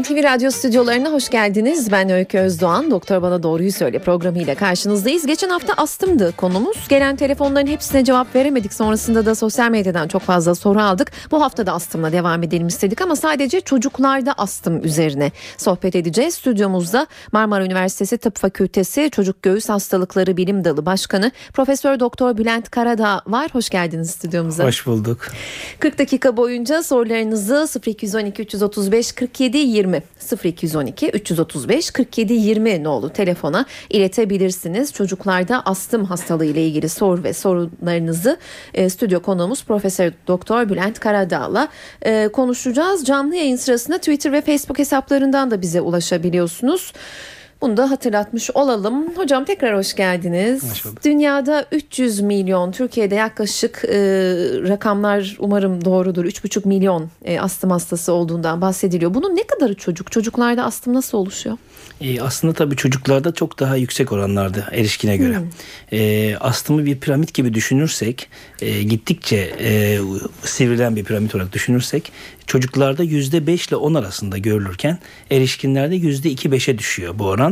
NTV Radyo stüdyolarına hoş geldiniz. Ben Öykü Özdoğan. Doktor Bana Doğruyu Söyle programıyla karşınızdayız. Geçen hafta astımdı konumuz. Gelen telefonların hepsine cevap veremedik. Sonrasında da sosyal medyadan çok fazla soru aldık. Bu hafta da astımla devam edelim istedik ama sadece çocuklarda astım üzerine sohbet edeceğiz. Stüdyomuzda Marmara Üniversitesi Tıp Fakültesi Çocuk Göğüs Hastalıkları Bilim Dalı Başkanı Profesör Doktor Bülent Karadağ var. Hoş geldiniz stüdyomuza. Hoş bulduk. 40 dakika boyunca sorularınızı 0212 335 47 20 20 0212 335 47 20 nolu telefona iletebilirsiniz. Çocuklarda astım hastalığı ile ilgili soru ve sorunlarınızı e, stüdyo konuğumuz Profesör Doktor Bülent Karadağ'la e, konuşacağız. Canlı yayın sırasında Twitter ve Facebook hesaplarından da bize ulaşabiliyorsunuz. Bunu da hatırlatmış olalım. Hocam tekrar hoş geldiniz. Hoş bulduk. Dünyada 300 milyon, Türkiye'de yaklaşık e, rakamlar umarım doğrudur. 3,5 milyon e, astım hastası olduğundan bahsediliyor. Bunun ne kadarı çocuk? Çocuklarda astım nasıl oluşuyor? E, aslında tabii çocuklarda çok daha yüksek oranlarda erişkine göre. Hmm. E, astımı bir piramit gibi düşünürsek, e, gittikçe e, sivrilen bir piramit olarak düşünürsek çocuklarda yüzde beş ile on arasında görülürken erişkinlerde yüzde iki beşe düşüyor bu oran.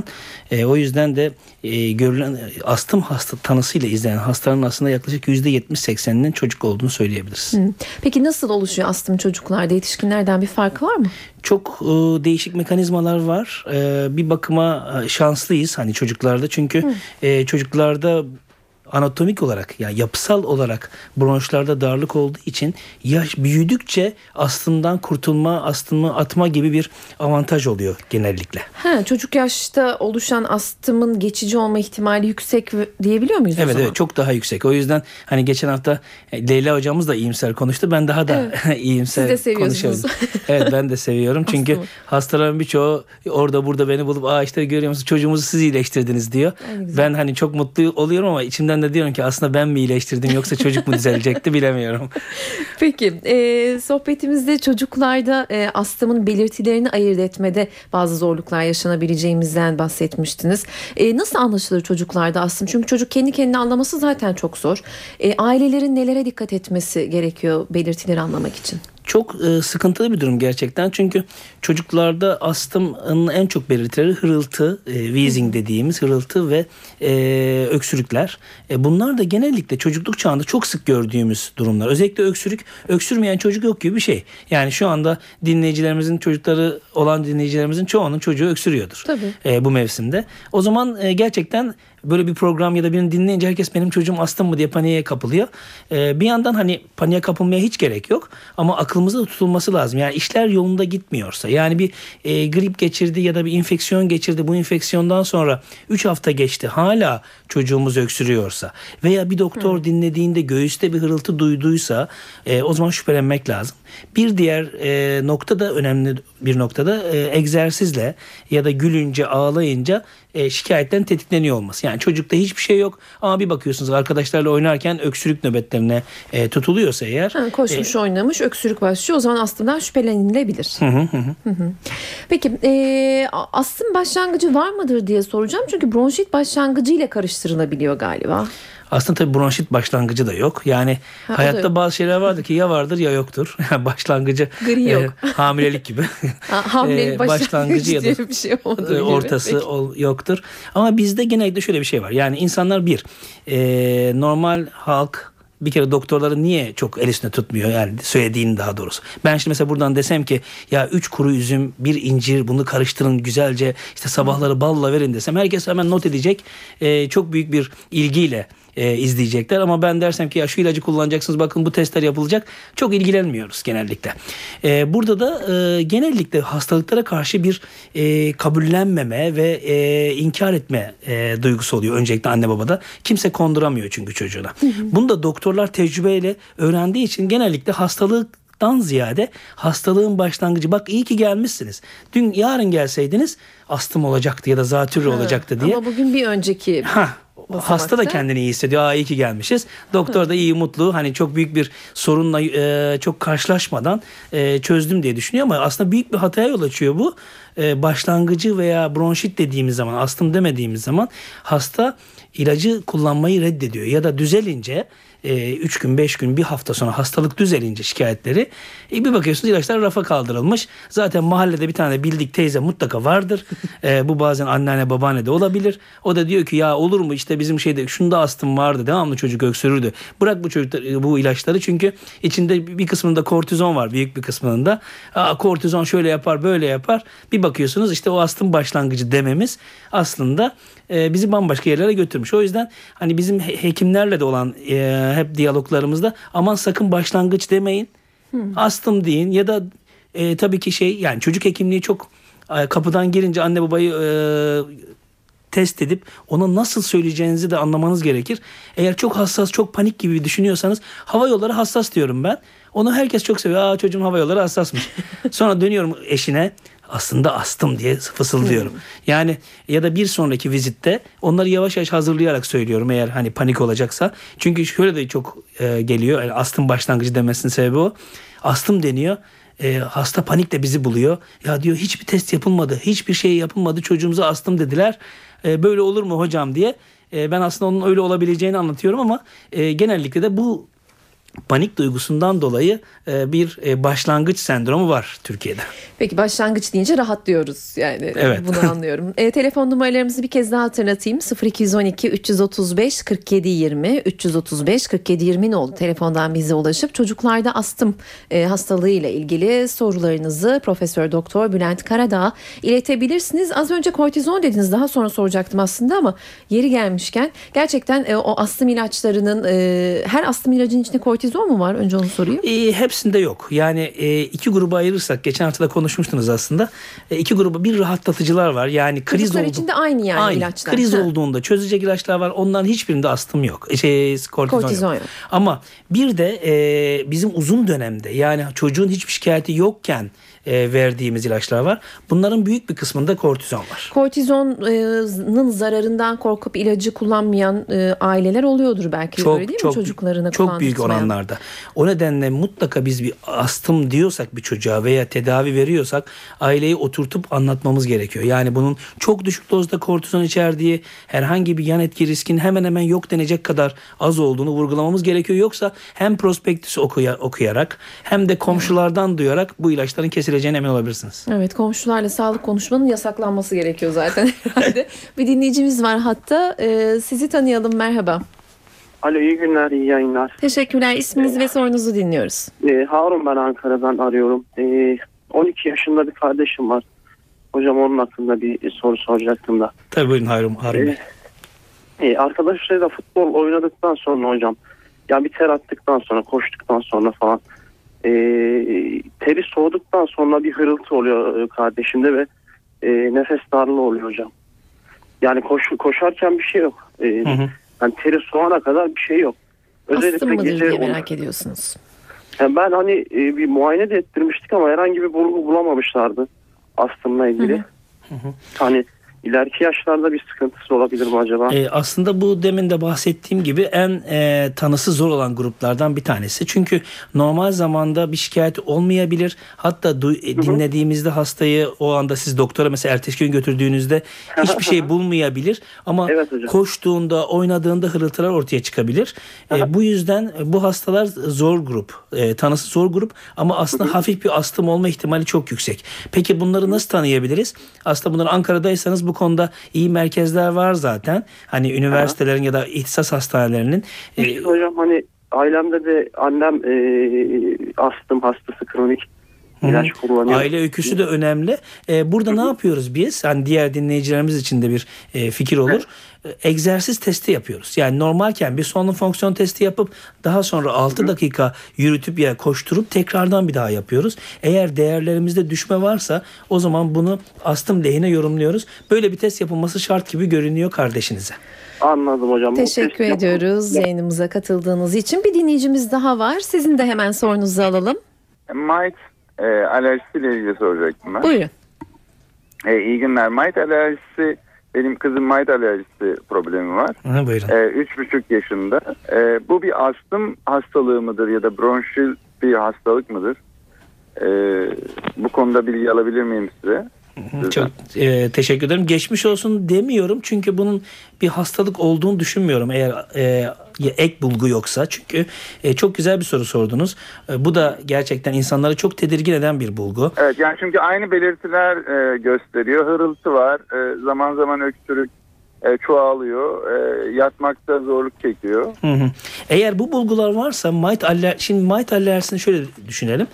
E, o yüzden de e, görülen astım hasta tanısıyla izlenen hastaların aslında yaklaşık yüzde yetmiş sekseninin çocuk olduğunu söyleyebiliriz. Peki nasıl oluşuyor astım çocuklarda? Yetişkinlerden bir farkı var mı? Çok e, değişik mekanizmalar var. E, bir bakıma e, şanslıyız hani çocuklarda çünkü e, çocuklarda anatomik olarak yani yapısal olarak bronşlarda darlık olduğu için yaş büyüdükçe astımdan kurtulma, astımı atma gibi bir avantaj oluyor genellikle. Ha, çocuk yaşta oluşan astımın geçici olma ihtimali yüksek diyebiliyor muyuz evet, o zaman? Evet çok daha yüksek. O yüzden hani geçen hafta e, Leyla hocamız da iyimser konuştu. Ben daha da evet. iyimser Siz de seviyorsunuz. evet ben de seviyorum. Çünkü hastaların birçoğu orada burada beni bulup aa işte görüyor musun çocuğumuzu siz iyileştirdiniz diyor. Ben hani çok mutlu oluyorum ama içimden de diyorum ki aslında ben mi iyileştirdim yoksa çocuk mu düzelecekti bilemiyorum. Peki e, sohbetimizde çocuklarda e, astımın belirtilerini ayırt etmede bazı zorluklar yaşanabileceğimizden bahsetmiştiniz. E, nasıl anlaşılır çocuklarda astım? Çünkü çocuk kendi kendini anlaması zaten çok zor. E, ailelerin nelere dikkat etmesi gerekiyor belirtileri anlamak için? Çok e, sıkıntılı bir durum gerçekten. Çünkü çocuklarda astımın en çok belirtileri hırıltı, e, wheezing dediğimiz hırıltı ve e, öksürükler. E, bunlar da genellikle çocukluk çağında çok sık gördüğümüz durumlar. Özellikle öksürük, öksürmeyen çocuk yok gibi bir şey. Yani şu anda dinleyicilerimizin çocukları olan dinleyicilerimizin çoğunun çocuğu öksürüyordur. Tabii. E, bu mevsimde. O zaman e, gerçekten böyle bir program ya da birini dinleyince herkes benim çocuğum astım mı diye paniğe kapılıyor. Ee, bir yandan hani paniğe kapılmaya hiç gerek yok ama aklımızda tutulması lazım. Yani işler yolunda gitmiyorsa yani bir e, grip geçirdi ya da bir infeksiyon geçirdi bu infeksiyondan sonra 3 hafta geçti hala çocuğumuz öksürüyorsa veya bir doktor Hı. dinlediğinde göğüste bir hırıltı duyduysa e, o zaman şüphelenmek lazım. Bir diğer e, nokta da önemli bir noktada e, egzersizle ya da gülünce ağlayınca e, şikayetten tetikleniyor olması. Yani çocukta hiçbir şey yok ama bir bakıyorsunuz arkadaşlarla oynarken öksürük nöbetlerine e, tutuluyorsa eğer. Ha, koşmuş e, oynamış öksürük başlıyor o zaman astımdan şüphelenilebilir. Hı hı hı. hı, hı. Peki e, astım başlangıcı var mıdır diye soracağım. Çünkü bronşit başlangıcı ile karıştırılabiliyor galiba. Aslında tabii bronşit başlangıcı da yok. Yani ha, hayatta bazı şeyler vardır ki ya vardır ya yoktur. başlangıcı Gri yok. E, hamilelik gibi. ha, hamilelik başlangıcı ya da bir şey ortası ol, yoktur. Ama bizde genellikle şöyle bir şey var. Yani insanlar bir e, normal halk bir kere doktorları niye çok el üstüne tutmuyor yani söylediğin daha doğrusu. Ben şimdi mesela buradan desem ki ya üç kuru üzüm bir incir bunu karıştırın güzelce işte sabahları balla verin desem herkes hemen not edecek. Ee, çok büyük bir ilgiyle e, izleyecekler. Ama ben dersem ki ya şu ilacı kullanacaksınız bakın bu testler yapılacak. Çok ilgilenmiyoruz genellikle. E, burada da e, genellikle hastalıklara karşı bir e, kabullenmeme ve e, inkar etme e, duygusu oluyor öncelikle anne babada. Kimse konduramıyor çünkü çocuğuna. Hı hı. Bunu da doktorlar tecrübeyle öğrendiği için genellikle hastalık dan ziyade hastalığın başlangıcı. Bak iyi ki gelmişsiniz. Dün yarın gelseydiniz astım olacaktı ya da zatürre olacaktı diye. Ama bugün bir önceki ha, hasta da kendini iyi hissediyor. Aa iyi ki gelmişiz. Doktor da iyi mutlu. Hani çok büyük bir sorunla e, çok karşılaşmadan e, çözdüm diye düşünüyor ama aslında büyük bir hataya yol açıyor bu. E, başlangıcı veya bronşit dediğimiz zaman, astım demediğimiz zaman hasta ilacı kullanmayı reddediyor ya da düzelince 3 gün 5 gün bir hafta sonra hastalık düzelince şikayetleri e, bir bakıyorsunuz ilaçlar rafa kaldırılmış. Zaten mahallede bir tane bildik teyze mutlaka vardır. e, bu bazen anneanne babaanne de olabilir. O da diyor ki ya olur mu işte bizim şeyde şunda astım vardı devamlı çocuk öksürürdü. Bırak bu çocuk bu ilaçları çünkü içinde bir kısmında kortizon var büyük bir kısmında. Aa, kortizon şöyle yapar böyle yapar. Bir bakıyorsunuz işte o astım başlangıcı dememiz aslında e, bizi bambaşka yerlere götürmüş. O yüzden hani bizim hekimlerle de olan e, hep diyaloglarımızda aman sakın başlangıç demeyin. Hmm. Astım deyin ya da e, tabii ki şey yani çocuk hekimliği çok e, kapıdan girince anne babayı e, test edip ona nasıl söyleyeceğinizi de anlamanız gerekir. Eğer çok hassas, çok panik gibi düşünüyorsanız hava yolları hassas diyorum ben. Onu herkes çok seviyor. Aa çocuğun hava yolları hassasmış. Sonra dönüyorum eşine aslında astım diye fısıldıyorum. Yani ya da bir sonraki vizitte onları yavaş yavaş hazırlayarak söylüyorum eğer hani panik olacaksa. Çünkü şöyle de çok e, geliyor. Yani astım başlangıcı demesinin sebebi o. Astım deniyor. E, hasta panikle bizi buluyor. Ya diyor hiçbir test yapılmadı. Hiçbir şey yapılmadı. Çocuğumuza astım dediler. E, böyle olur mu hocam diye. E, ben aslında onun öyle olabileceğini anlatıyorum ama e, genellikle de bu panik duygusundan dolayı e, bir e, başlangıç sendromu var Türkiye'de. Peki başlangıç deyince rahatlıyoruz yani evet. bunu anlıyorum. E, telefon numaralarımızı bir kez daha hatırlatayım. 0212 335 47 20 335 47 20 oldu telefondan bize ulaşıp çocuklarda astım e, hastalığı ile ilgili sorularınızı Profesör Doktor Bülent Karadağ iletebilirsiniz. Az önce kortizon dediniz daha sonra soracaktım aslında ama yeri gelmişken gerçekten e, o astım ilaçlarının e, her astım ilacının içinde kortizon mu var? Önce onu sorayım. E, hepsinde yok. Yani e, iki gruba ayırırsak geçen hafta da konuşmuştunuz aslında. E, iki gruba bir rahatlatıcılar var. Yani kriz Çocuklar oldu. için de aynı yani aynı. ilaçlar. Kriz ha. olduğunda çözecek ilaçlar var. Onların hiçbirinde astım yok. E, şey, kortizon, kortizon yok. yok. Ama bir de e, bizim uzun dönemde yani çocuğun hiçbir şikayeti yokken e, verdiğimiz ilaçlar var. Bunların büyük bir kısmında kortizon var. Kortizonun zararından korkup ilacı kullanmayan e, aileler oluyordur belki çok, öyle değil çok, mi çocuklarına Çok büyük oranlarda. O nedenle mutlaka biz bir astım diyorsak bir çocuğa veya tedavi veriyorsak aileyi oturtup anlatmamız gerekiyor. Yani bunun çok düşük dozda kortizon içerdiği herhangi bir yan etki riskin hemen hemen yok denecek kadar az olduğunu vurgulamamız gerekiyor. Yoksa hem prospektüs okuya, okuyarak hem de komşulardan duyarak bu ilaçların kesileceğini geçileceğine emin olabilirsiniz. Evet komşularla sağlık konuşmanın yasaklanması gerekiyor zaten herhalde. bir dinleyicimiz var hatta. Ee, sizi tanıyalım merhaba. Alo iyi günler iyi yayınlar. Teşekkürler isminizi ve sorunuzu dinliyoruz. Ee, Harun ben Ankara'dan arıyorum. Ee, 12 yaşında bir kardeşim var. Hocam onun hakkında bir soru soracaktım da. Tabii buyurun Harun, Harun Bey. Ee, e, arkadaşlarıyla futbol oynadıktan sonra hocam ya bir ter attıktan sonra koştuktan sonra falan e, teri soğuduktan sonra bir hırıltı oluyor e, kardeşimde ve e, nefes darlığı oluyor hocam. Yani koş, koşarken bir şey yok. E, hı hı. Yani teri soğana kadar bir şey yok. Özellikle gece diye merak ediyorsunuz. Yani ben hani e, bir muayene de ettirmiştik ama herhangi bir bulgu bulamamışlardı astımla ilgili. Hı hı. Hani İleriki yaşlarda bir sıkıntısı olabilir mi acaba? E, aslında bu demin de bahsettiğim gibi en e, tanısı zor olan gruplardan bir tanesi. Çünkü normal zamanda bir şikayet olmayabilir. Hatta du- e, dinlediğimizde hastayı o anda siz doktora mesela ertesi gün götürdüğünüzde hiçbir şey bulmayabilir. Ama evet koştuğunda, oynadığında hırıltılar ortaya çıkabilir. e, bu yüzden bu hastalar zor grup. E, tanısı zor grup ama aslında hafif bir astım olma ihtimali çok yüksek. Peki bunları nasıl tanıyabiliriz? Aslında bunları Ankara'daysanız bu konuda iyi merkezler var zaten. Hani üniversitelerin Aha. ya da ihtisas hastanelerinin. İşte hocam hani ailemde de annem e, astım hastası kronik ilaç kullanıyor. Aile öyküsü de önemli. Ee, burada Hı-hı. ne yapıyoruz biz? Hani diğer dinleyicilerimiz için de bir e, fikir olur. Egzersiz testi yapıyoruz. Yani normalken bir solunum fonksiyon testi yapıp daha sonra 6 dakika yürütüp ya koşturup tekrardan bir daha yapıyoruz. Eğer değerlerimizde düşme varsa o zaman bunu astım lehine yorumluyoruz. Böyle bir test yapılması şart gibi görünüyor kardeşinize. Anladım hocam. Teşekkür ediyoruz yayınımıza katıldığınız için. Bir dinleyicimiz daha var. Sizin de hemen sorunuzu alalım. Mike e, alerjisiyle ilgili soracaktım ben. Buyurun. E, iyi günler. Mite alerjisi benim kızım mite alerjisi problemi var. Ha, buyurun. E, üç buçuk yaşında. E, bu bir astım hastalığı mıdır ya da bronşil bir hastalık mıdır? E, bu konuda bilgi alabilir miyim size? Çok e, teşekkür ederim. Geçmiş olsun demiyorum çünkü bunun bir hastalık olduğunu düşünmüyorum. Eğer e, ek bulgu yoksa çünkü e, çok güzel bir soru sordunuz. E, bu da gerçekten insanları çok tedirgin eden bir bulgu. Evet yani çünkü aynı belirtiler e, gösteriyor. Hırıltı var. E, zaman zaman öksürük e, çoğalıyor. E, yatmakta zorluk çekiyor. Hı hı. Eğer bu bulgular varsa might aller şimdi might alerjisini şöyle düşünelim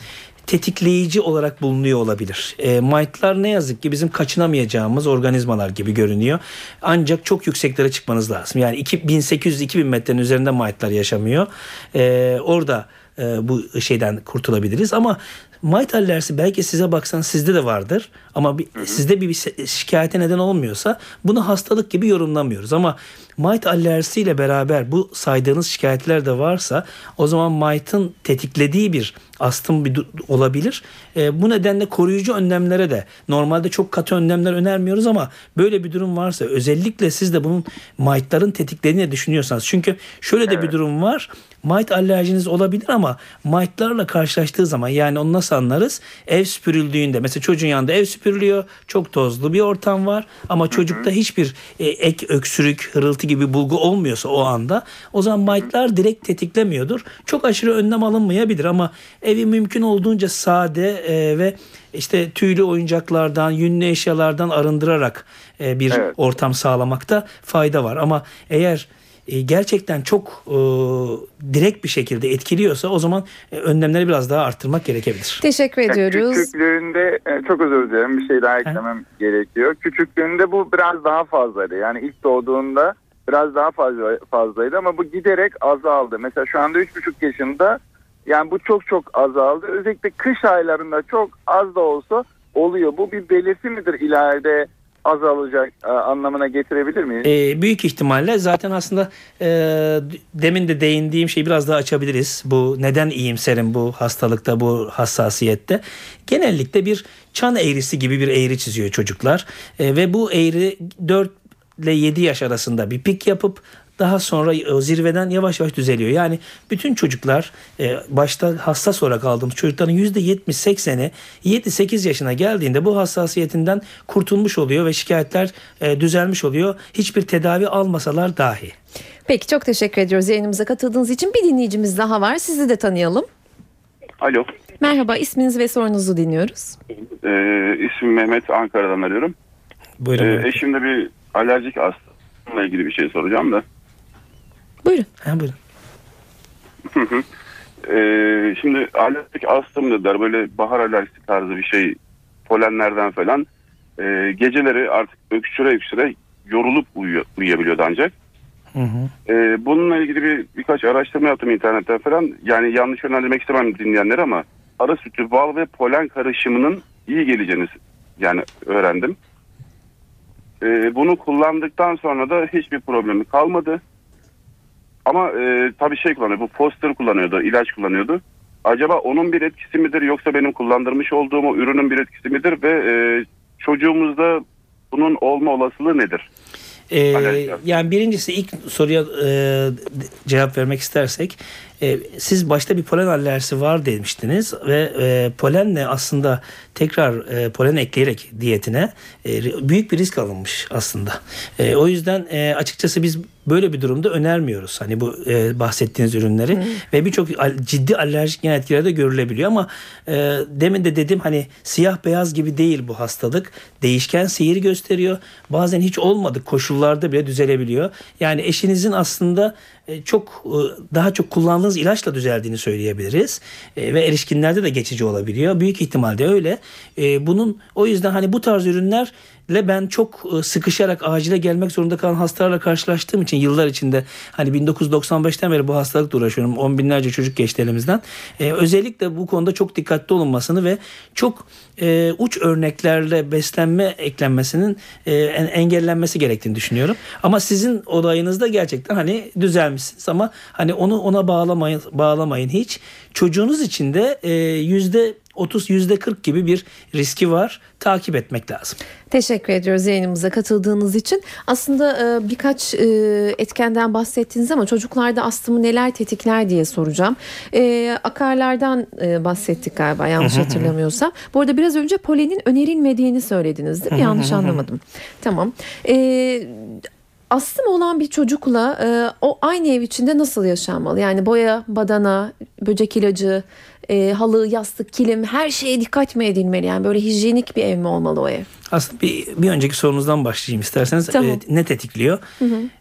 tetikleyici olarak bulunuyor olabilir. E, might'lar ne yazık ki bizim kaçınamayacağımız organizmalar gibi görünüyor. Ancak çok yükseklere çıkmanız lazım. Yani 1800-2000 metrenin üzerinde might'lar yaşamıyor. E, orada e, bu şeyden kurtulabiliriz ama Might alerjisi belki size baksan sizde de vardır ama bir, sizde bir, bir şikayete neden olmuyorsa bunu hastalık gibi yorumlamıyoruz ama Might alerjisiyle beraber bu saydığınız şikayetler de varsa o zaman Might'ın tetiklediği bir astım bir olabilir. E, bu nedenle koruyucu önlemlere de normalde çok katı önlemler önermiyoruz ama böyle bir durum varsa özellikle siz de bunun Might'ların tetiklediğini düşünüyorsanız çünkü şöyle de bir durum var. Might alerjiniz olabilir ama Might'larla karşılaştığı zaman yani onu nasıl anlarız? Ev süpürüldüğünde mesela çocuğun yanında ev süpürülüyor. Çok tozlu bir ortam var ama çocukta hiçbir e, ek öksürük, hırıltı gibi bulgu olmuyorsa o anda o zaman Might'lar direkt tetiklemiyordur. Çok aşırı önlem alınmayabilir ama evi mümkün olduğunca sade e, ve işte tüylü oyuncaklardan, yünlü eşyalardan arındırarak e, bir evet. ortam sağlamakta fayda var. Ama eğer e, gerçekten çok e, direkt bir şekilde etkiliyorsa o zaman e, önlemleri biraz daha arttırmak gerekebilir. Teşekkür ediyoruz. Küçüklüğünde e, çok özür dilerim bir şey daha eklemem He. gerekiyor. Küçüklüğünde bu biraz daha fazlaydı. Yani ilk doğduğunda biraz daha fazla fazlaydı ama bu giderek azaldı. Mesela şu anda 3,5 yaşında yani bu çok çok azaldı. Özellikle kış aylarında çok az da olsa oluyor. Bu bir belirti midir ileride azalacak e, anlamına getirebilir miyiz? E, büyük ihtimalle zaten aslında e, demin de değindiğim şeyi biraz daha açabiliriz. Bu neden iyimserim bu hastalıkta, bu hassasiyette. Genellikle bir çan eğrisi gibi bir eğri çiziyor çocuklar. E, ve bu eğri 4 ile 7 yaş arasında bir pik yapıp daha sonra o zirveden yavaş yavaş düzeliyor. Yani bütün çocuklar e, başta hassas olarak aldığımız çocukların %70-80'i 7-8 yaşına geldiğinde bu hassasiyetinden kurtulmuş oluyor ve şikayetler e, düzelmiş oluyor. Hiçbir tedavi almasalar dahi. Peki çok teşekkür ediyoruz yayınımıza katıldığınız için. Bir dinleyicimiz daha var. Sizi de tanıyalım. Alo. Merhaba isminiz ve sorunuzu dinliyoruz. Ee, ismim Mehmet Ankara'dan arıyorum. Buyurun. Ee, eşimde bir alerjik astımla ilgili bir şey soracağım da. Buyurun. Ha, buyurun. ee, şimdi alerjik astım dediler. Böyle bahar alerjisi tarzı bir şey. Polenlerden falan. Ee, geceleri artık öksüre öksüre yorulup uyuyor, uyuyabiliyordu ancak. Hı hı. Ee, bununla ilgili bir birkaç araştırma yaptım internetten falan. Yani yanlış yönlendirmek istemem dinleyenler ama ara sütü, bal ve polen karışımının iyi geleceğini yani öğrendim. Ee, bunu kullandıktan sonra da hiçbir problemi kalmadı. Ama e, tabii şey kullanıyor. Bu poster kullanıyordu. ilaç kullanıyordu. Acaba onun bir etkisi midir yoksa benim kullandırmış olduğum ürünün bir etkisi midir ve e, çocuğumuzda bunun olma olasılığı nedir? Ee, yani birincisi ilk soruya e, cevap vermek istersek e, siz başta bir polen alerjisi var demiştiniz ve e, polenle aslında tekrar e, polen ekleyerek diyetine e, büyük bir risk alınmış aslında. E, o yüzden e, açıkçası biz böyle bir durumda önermiyoruz. Hani bu e, bahsettiğiniz ürünleri Hı. ve birçok ciddi alerjik yan etkiler de görülebiliyor ama e, demin de dedim hani siyah beyaz gibi değil bu hastalık. Değişken seyir gösteriyor. Bazen hiç olmadık koşullarda bile düzelebiliyor. Yani eşinizin aslında çok e, daha çok kullandığınız ilaçla düzeldiğini söyleyebiliriz. E, ve erişkinlerde de geçici olabiliyor. Büyük ihtimalle öyle. Bunun o yüzden hani bu tarz ürünler ile ben çok sıkışarak acile gelmek zorunda kalan hastalarla karşılaştığım için yıllar içinde hani 1995'ten beri bu hastalıkla uğraşıyorum. On binlerce çocuk geçti elimizden. Ee, özellikle bu konuda çok dikkatli olunmasını ve çok e, uç örneklerle beslenme eklenmesinin e, engellenmesi gerektiğini düşünüyorum. Ama sizin olayınızda gerçekten hani düzelmişsiniz ama hani onu ona bağlamayın bağlamayın hiç. Çocuğunuz için de e, yüzde 30 yüzde 40 gibi bir riski var. Takip etmek lazım. Teşekkür ediyoruz yayınımıza katıldığınız için. Aslında e, birkaç e, etkenden bahsettiniz ama çocuklarda astımı neler tetikler diye soracağım. E, akarlardan bahsettik galiba yanlış hatırlamıyorsam. Bu arada biraz önce polenin önerilmediğini söylediniz değil mi? yanlış anlamadım. Tamam. Astım olan bir çocukla o aynı ev içinde nasıl yaşanmalı? Yani boya, badana, böcek ilacı, e, halı, yastık, kilim her şeye dikkat mi edilmeli? Yani böyle hijyenik bir ev mi olmalı o ev? Aslında bir, bir önceki sorunuzdan başlayayım isterseniz. Tamam. E, ne tetikliyor?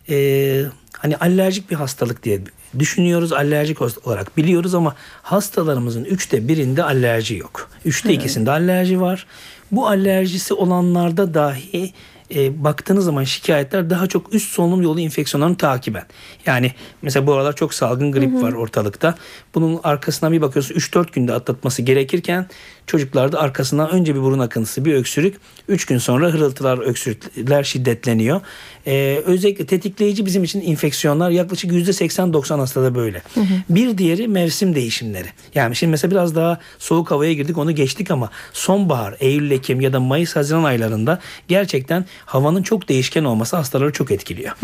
E, hani alerjik bir hastalık diye düşünüyoruz. Alerjik olarak biliyoruz ama hastalarımızın üçte birinde alerji yok. Üçte ikisinde alerji var. Bu alerjisi olanlarda dahi e, baktığınız zaman şikayetler daha çok üst solunum yolu enfeksiyonlarını takiben. Yani mesela bu aralar çok salgın grip var ortalıkta. Bunun arkasına bir bakıyorsun 3-4 günde atlatması gerekirken çocuklarda arkasından önce bir burun akıntısı bir öksürük 3 gün sonra hırıltılar öksürükler şiddetleniyor. E, özellikle tetikleyici bizim için enfeksiyonlar yaklaşık %80-90 hastada böyle. Bir diğeri mevsim değişimleri. Yani şimdi mesela biraz daha soğuk havaya girdik onu geçtik ama sonbahar, Eylül, Ekim ya da Mayıs, Haziran aylarında gerçekten havanın çok değişken olması hastaları çok etkiliyor.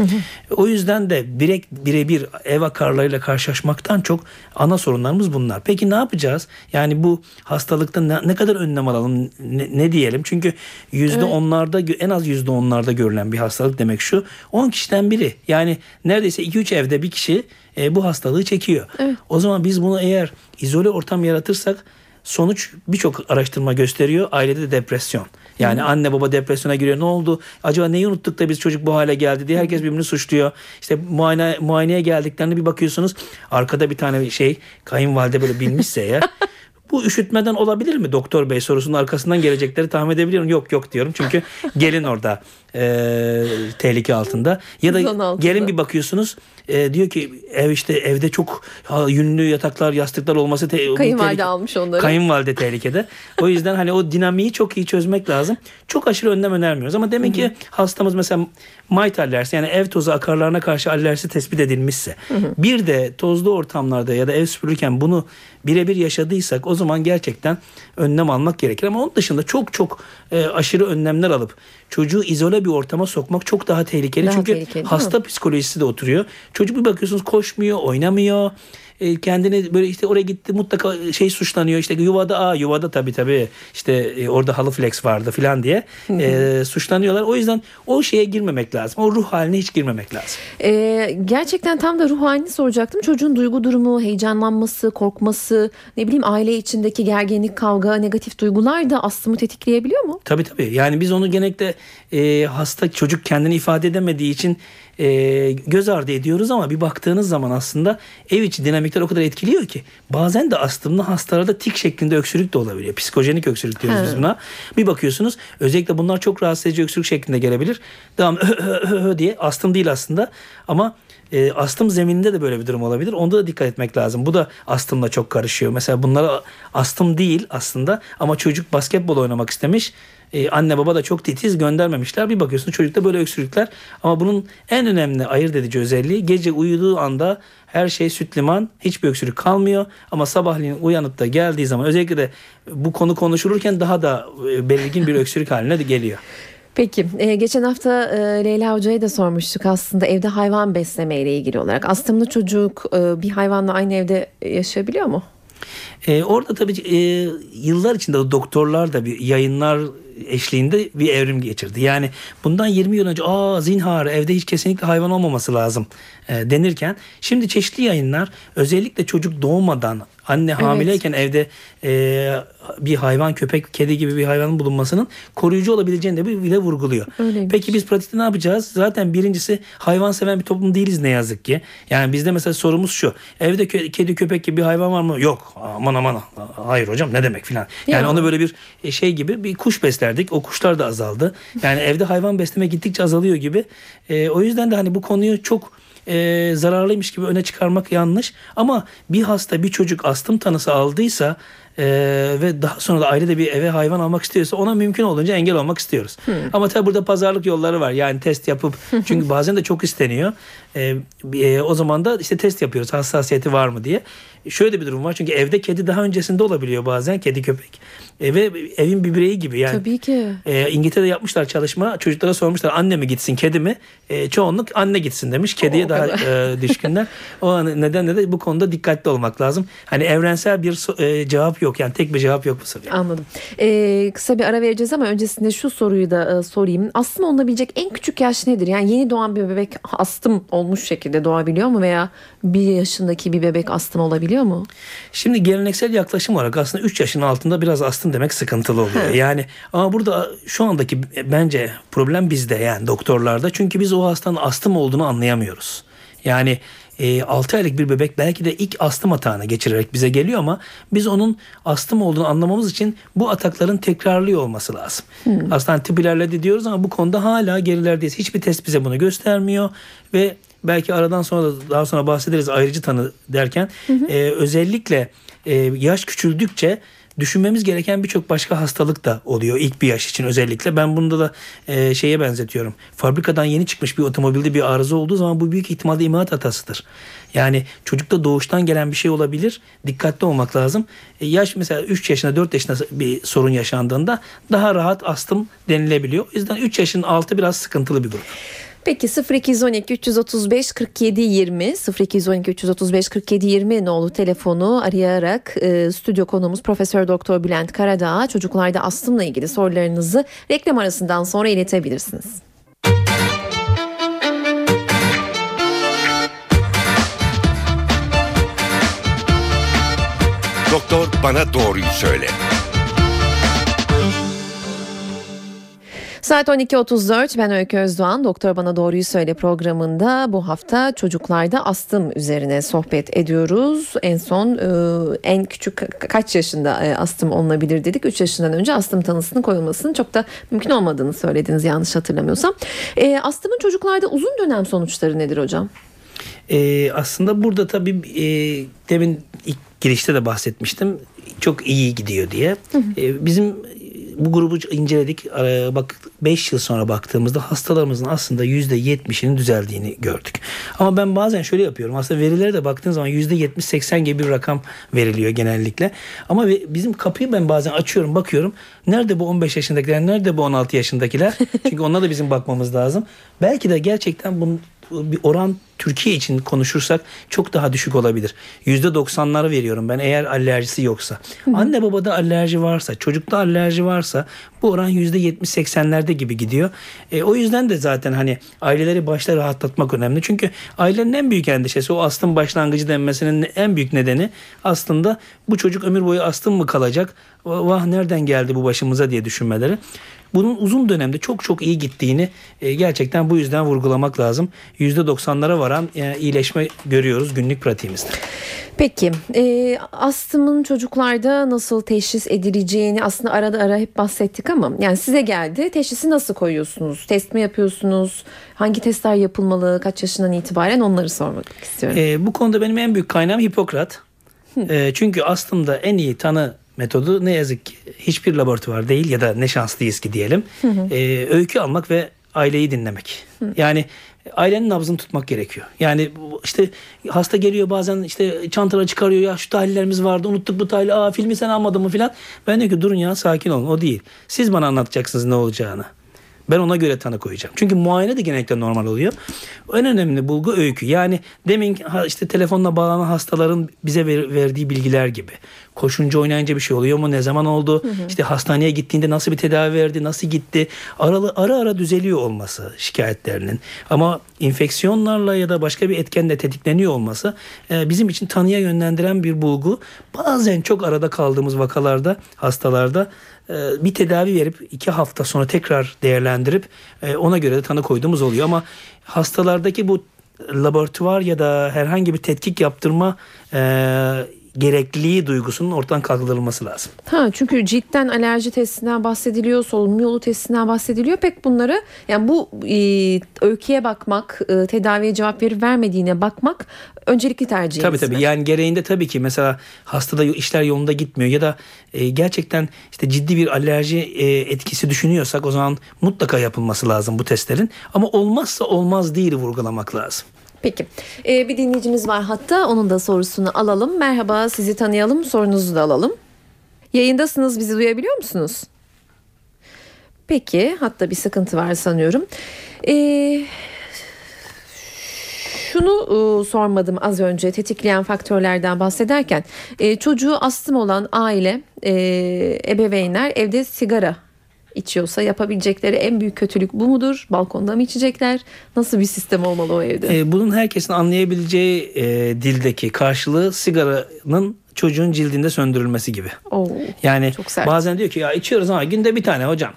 O yüzden de direkt birebir ev akarlarıyla karşılaşmaktan çok ana sorunlarımız bunlar. Peki ne yapacağız? Yani bu hastalıkta ne, ne kadar önlem alalım ne, ne diyelim? Çünkü yüzde onlarda en az yüzde onlarda görülen bir hastalık demek şu. 10 kişiden biri yani neredeyse 2-3 evde bir kişi e, bu hastalığı çekiyor. O zaman biz bunu eğer izole ortam yaratırsak sonuç birçok araştırma gösteriyor. Ailede de depresyon. Yani anne baba depresyona giriyor. Ne oldu? Acaba neyi unuttuk da biz çocuk bu hale geldi diye herkes birbirini suçluyor. İşte muayene, muayeneye geldiklerinde bir bakıyorsunuz arkada bir tane şey kayınvalide böyle binmişse ya. Bu üşütmeden olabilir mi doktor bey sorusunun arkasından gelecekleri tahmin edebiliyorum. Yok yok diyorum çünkü gelin orada e, tehlike altında. Ya da altında. gelin bir bakıyorsunuz e, diyor ki ev işte evde çok ha, yünlü yataklar yastıklar olması te- Kayınvalide tehlike- almış onları. Kayınvalide tehlikede. O yüzden hani o dinamiği çok iyi çözmek lazım. Çok aşırı önlem önermiyoruz ama demek ki hastamız mesela mite alerjisi yani ev tozu akarlarına karşı alerjisi tespit edilmişse bir de tozlu ortamlarda ya da ev süpürürken bunu birebir yaşadıysak o zaman gerçekten önlem almak gerekir. Ama onun dışında çok çok e, aşırı önlemler alıp çocuğu izole bir ortama sokmak çok daha tehlikeli. Daha Çünkü tehlikeli, hasta psikolojisi de oturuyor. Çocuk bir bakıyorsunuz koşmuyor, oynamıyor. E, kendini böyle işte oraya gitti mutlaka şey suçlanıyor işte yuvada aa yuvada tabii tabii işte e, orada halı flex vardı filan diye e, suçlanıyorlar. O yüzden o şeye girmemek lazım. O ruh haline hiç girmemek lazım. Ee, gerçekten tam da ruh halini soracaktım. Çocuğun duygu durumu, heyecanlanması, korkması, ne bileyim aile içindeki gerginlik, kavga, negatif duygular da astımı tetikleyebiliyor mu? Tabii tabii. Yani biz onu genellikle e, hasta çocuk kendini ifade edemediği için e, göz ardı ediyoruz ama bir baktığınız zaman aslında ev içi dinamikler o kadar etkiliyor ki bazen de astımlı hastalarda tik şeklinde öksürük de olabiliyor. Psikojenik öksürük diyoruz He. biz buna. Bir bakıyorsunuz özellikle bunlar çok rahatsız edici öksürük şeklinde gelebilir. Devam diye astım değil aslında ama e, astım zemininde de böyle bir durum olabilir. Onda da dikkat etmek lazım. Bu da astımla çok karışıyor. Mesela bunlara astım değil aslında ama çocuk basketbol oynamak istemiş. E, anne baba da çok titiz göndermemişler. Bir bakıyorsun çocukta böyle öksürükler. Ama bunun en önemli ayırt edici özelliği gece uyuduğu anda her şey süt liman. Hiçbir öksürük kalmıyor. Ama sabahleyin uyanıp da geldiği zaman özellikle de bu konu konuşulurken daha da e, belirgin bir öksürük haline de geliyor. Peki e, geçen hafta e, Leyla Hoca'ya da sormuştuk aslında evde hayvan besleme ile ilgili olarak. Astımlı çocuk e, bir hayvanla aynı evde yaşayabiliyor mu? Ee, orada tabii e, yıllar içinde doktorlar da bir yayınlar eşliğinde bir evrim geçirdi. Yani bundan 20 yıl önce aa zinhar evde hiç kesinlikle hayvan olmaması lazım e, denirken şimdi çeşitli yayınlar özellikle çocuk doğmadan anne hamileyken evde e, bir hayvan köpek kedi gibi bir hayvanın bulunmasının koruyucu olabileceğini de bile vurguluyor. Öyleymiş. Peki biz pratikte ne yapacağız? Zaten birincisi hayvan seven bir toplum değiliz ne yazık ki. Yani bizde mesela sorumuz şu. Evde kö- kedi köpek gibi bir hayvan var mı? Yok. Aman aman. Hayır hocam ne demek filan. Yani Ya. onu böyle bir şey gibi bir kuş beslerdik. O kuşlar da azaldı. Yani evde hayvan besleme gittikçe azalıyor gibi. E, o yüzden de hani bu konuyu çok e, zararlıymış gibi öne çıkarmak yanlış. Ama bir hasta bir çocuk astım tanısı aldıysa e, ve daha sonra da ailede bir eve hayvan almak istiyorsa ona mümkün olduğunca engel olmak istiyoruz. Ama tabii burada pazarlık yolları var. Yani test yapıp çünkü bazen de çok isteniyor. E, e, o zaman da işte test yapıyoruz hassasiyeti var mı diye. Şöyle bir durum var çünkü evde kedi daha öncesinde olabiliyor bazen kedi köpek. E, ve evin bir bireyi gibi yani. Tabii ki. E, İngiltere'de yapmışlar çalışma. Çocuklara sormuşlar anne mi gitsin kedi mi? E, çoğunluk anne gitsin demiş. Kediye O daha e, düşkünler. O nedenle de bu konuda dikkatli olmak lazım. Hani evrensel bir e, cevap cevap yok. Yani tek bir cevap yok bu soruya. Anladım. Ee, kısa bir ara vereceğiz ama öncesinde şu soruyu da e, sorayım. Astım olunabilecek en küçük yaş nedir? Yani yeni doğan bir bebek astım olmuş şekilde doğabiliyor mu veya bir yaşındaki bir bebek astım olabiliyor mu? Şimdi geleneksel yaklaşım olarak aslında 3 yaşın altında biraz astım demek sıkıntılı oluyor. He. Yani ama burada şu andaki bence problem bizde yani doktorlarda. Çünkü biz o hastanın astım olduğunu anlayamıyoruz. Yani e, 6 aylık bir bebek belki de ilk astım atağını geçirerek bize geliyor ama biz onun astım olduğunu anlamamız için bu atakların tekrarlıyor olması lazım. Aslında tıp ilerledi diyoruz ama bu konuda hala gerilerdeyiz. Hiçbir test bize bunu göstermiyor ve belki aradan sonra da daha sonra bahsederiz ayrıcı tanı derken e, özellikle e, yaş küçüldükçe düşünmemiz gereken birçok başka hastalık da oluyor ilk bir yaş için özellikle. Ben bunda da e, şeye benzetiyorum. Fabrikadan yeni çıkmış bir otomobilde bir arıza olduğu zaman bu büyük ihtimalle imalat hatasıdır. Yani çocukta doğuştan gelen bir şey olabilir. Dikkatli olmak lazım. E, yaş mesela 3 yaşında 4 yaşında bir sorun yaşandığında daha rahat astım denilebiliyor. O yüzden 3 yaşın altı biraz sıkıntılı bir grup. Peki 0212 335 47 20 0212 335 47 20 nolu telefonu arayarak e, stüdyo konuğumuz Profesör Doktor Bülent Karadağ çocuklarda astımla ilgili sorularınızı reklam arasından sonra iletebilirsiniz. Doktor bana doğruyu söyle. Saat 12.34 ben Öykü Özdoğan Doktor Bana Doğruyu Söyle programında bu hafta çocuklarda astım üzerine sohbet ediyoruz. En son e, en küçük ka- kaç yaşında e, astım olunabilir dedik. 3 yaşından önce astım tanısının koyulmasının çok da mümkün olmadığını söylediniz yanlış hatırlamıyorsam. E, astımın çocuklarda uzun dönem sonuçları nedir hocam? Ee, aslında burada tabii e, demin ilk girişte de bahsetmiştim. Çok iyi gidiyor diye. Ee, bizim bu grubu inceledik. Ee, bak 5 yıl sonra baktığımızda hastalarımızın aslında %70'inin düzeldiğini gördük. Ama ben bazen şöyle yapıyorum. Aslında verilere de baktığın zaman %70-80 gibi bir rakam veriliyor genellikle. Ama bizim kapıyı ben bazen açıyorum bakıyorum. Nerede bu 15 yaşındakiler? Nerede bu 16 yaşındakiler? Çünkü onlara da bizim bakmamız lazım. Belki de gerçekten bunun bir oran Türkiye için konuşursak çok daha düşük olabilir. %90'ları veriyorum ben eğer alerjisi yoksa. Anne babada alerji varsa, çocukta alerji varsa bu oran %70-80'lerde gibi gidiyor. E, o yüzden de zaten hani aileleri başta rahatlatmak önemli. Çünkü ailenin en büyük endişesi o astım başlangıcı denmesinin en büyük nedeni aslında bu çocuk ömür boyu astım mı kalacak? Vah nereden geldi bu başımıza diye düşünmeleri. Bunun uzun dönemde çok çok iyi gittiğini e, gerçekten bu yüzden vurgulamak lazım. %90'lara varan e, iyileşme görüyoruz günlük pratiğimizde. Peki e, astımın çocuklarda nasıl teşhis edileceğini aslında arada ara hep bahsettik ama yani size geldi teşhisi nasıl koyuyorsunuz? Test mi yapıyorsunuz? Hangi testler yapılmalı? Kaç yaşından itibaren onları sormak istiyorum. E, bu konuda benim en büyük kaynağım Hipokrat. E, çünkü aslında en iyi tanı metodu ne yazık ki hiçbir laboratuvar değil ya da ne şanslıyız ki diyelim. E, öykü almak ve aileyi dinlemek. Yani ailenin nabzını tutmak gerekiyor. Yani işte hasta geliyor bazen işte çantaları çıkarıyor ya şu tahlillerimiz vardı unuttuk bu tahlili aa filmi sen almadın mı filan. Ben diyorum ki durun ya sakin olun o değil. Siz bana anlatacaksınız ne olacağını. Ben ona göre tanı koyacağım. Çünkü muayene de genellikle normal oluyor. En önemli bulgu öykü. Yani demin işte telefonla bağlanan hastaların bize ver- verdiği bilgiler gibi. Koşunca oynayınca bir şey oluyor mu? Ne zaman oldu? İşte hastaneye gittiğinde nasıl bir tedavi verdi? Nasıl gitti? Aralı, ara ara düzeliyor olması şikayetlerinin. Ama infeksiyonlarla ya da başka bir etkenle tetikleniyor olması e, bizim için tanıya yönlendiren bir bulgu. Bazen çok arada kaldığımız vakalarda, hastalarda bir tedavi verip iki hafta sonra tekrar değerlendirip e, ona göre de tanı koyduğumuz oluyor. Ama hastalardaki bu laboratuvar ya da herhangi bir tetkik yaptırma e, gerekliliği duygusunun ortadan kaldırılması lazım. Ha çünkü ciltten alerji testinden bahsediliyor, solunum yolu testinden bahsediliyor. Pek bunları yani bu e, öyküye bakmak, e, tedaviye cevap verip vermediğine bakmak öncelikli tercihimiz. Tabii tabii yani gereğinde tabii ki mesela hastada işler yolunda gitmiyor ya da e, gerçekten işte ciddi bir alerji e, etkisi düşünüyorsak o zaman mutlaka yapılması lazım bu testlerin. Ama olmazsa olmaz değil vurgulamak lazım. Peki E, bir dinleyicimiz var hatta onun da sorusunu alalım. Merhaba sizi tanıyalım sorunuzu da alalım. Yayındasınız bizi duyabiliyor musunuz? Peki hatta bir sıkıntı var sanıyorum. Ee, şunu e, sormadım az önce tetikleyen faktörlerden bahsederken. E, çocuğu astım olan aile, e, ebeveynler evde sigara içiyorsa yapabilecekleri en büyük kötülük bu mudur? Balkonda mı içecekler? Nasıl bir sistem olmalı o evde? E, bunun herkesin anlayabileceği e, dildeki karşılığı sigaranın çocuğun cildinde söndürülmesi gibi. Oo, Yani bazen diyor ki ya içiyoruz ama günde bir tane hocam.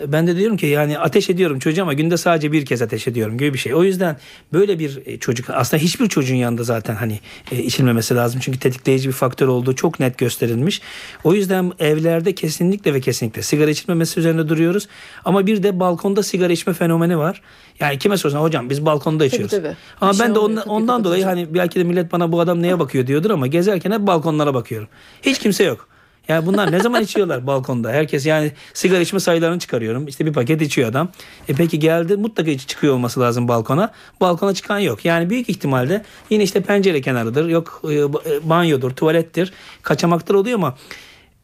Ben de diyorum ki yani ateş ediyorum çocuğa ama günde sadece bir kez ateş ediyorum gibi bir şey. O yüzden böyle bir e, çocuk aslında hiçbir çocuğun yanında zaten hani e, içilmemesi lazım. Çünkü tetikleyici bir faktör olduğu çok net gösterilmiş. O yüzden evlerde kesinlikle ve kesinlikle sigara içilmemesi üzerine duruyoruz. Ama bir de balkonda sigara içme fenomeni var. Yani kime sorsan hocam biz balkonda içiyoruz. tabii. Ama Aşağı ben de oluyor, ondan, ondan dolayı hani belki de millet bana bu adam neye bakıyor diyordur ama gezerken hep balkonlara bakıyorum. Hiç kimse yok. Yani bunlar ne zaman içiyorlar balkonda? Herkes yani sigara içme sayılarını çıkarıyorum. İşte bir paket içiyor adam. E peki geldi mutlaka çıkıyor olması lazım balkona. Balkona çıkan yok. Yani büyük ihtimalle yine işte pencere kenarıdır. Yok e, e, banyodur, tuvalettir. Kaçamaklar oluyor ama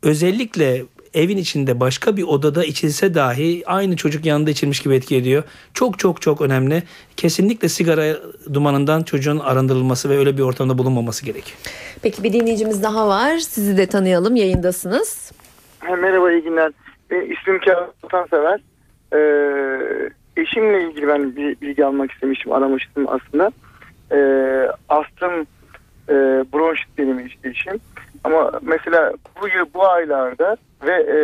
özellikle evin içinde başka bir odada içilse dahi aynı çocuk yanında içilmiş gibi etki ediyor. Çok çok çok önemli. Kesinlikle sigara dumanından çocuğun arındırılması ve öyle bir ortamda bulunmaması gerekiyor. Peki bir dinleyicimiz daha var. Sizi de tanıyalım. Yayındasınız. Ha, Merhaba iyi günler. Benim ismim Kerem Vatansever. Ee, eşimle ilgili ben bir bilgi almak istemiştim, aramıştım aslında. Ee, astım e, bronşit işte eşim. Ama mesela bu yıl bu aylarda ve e,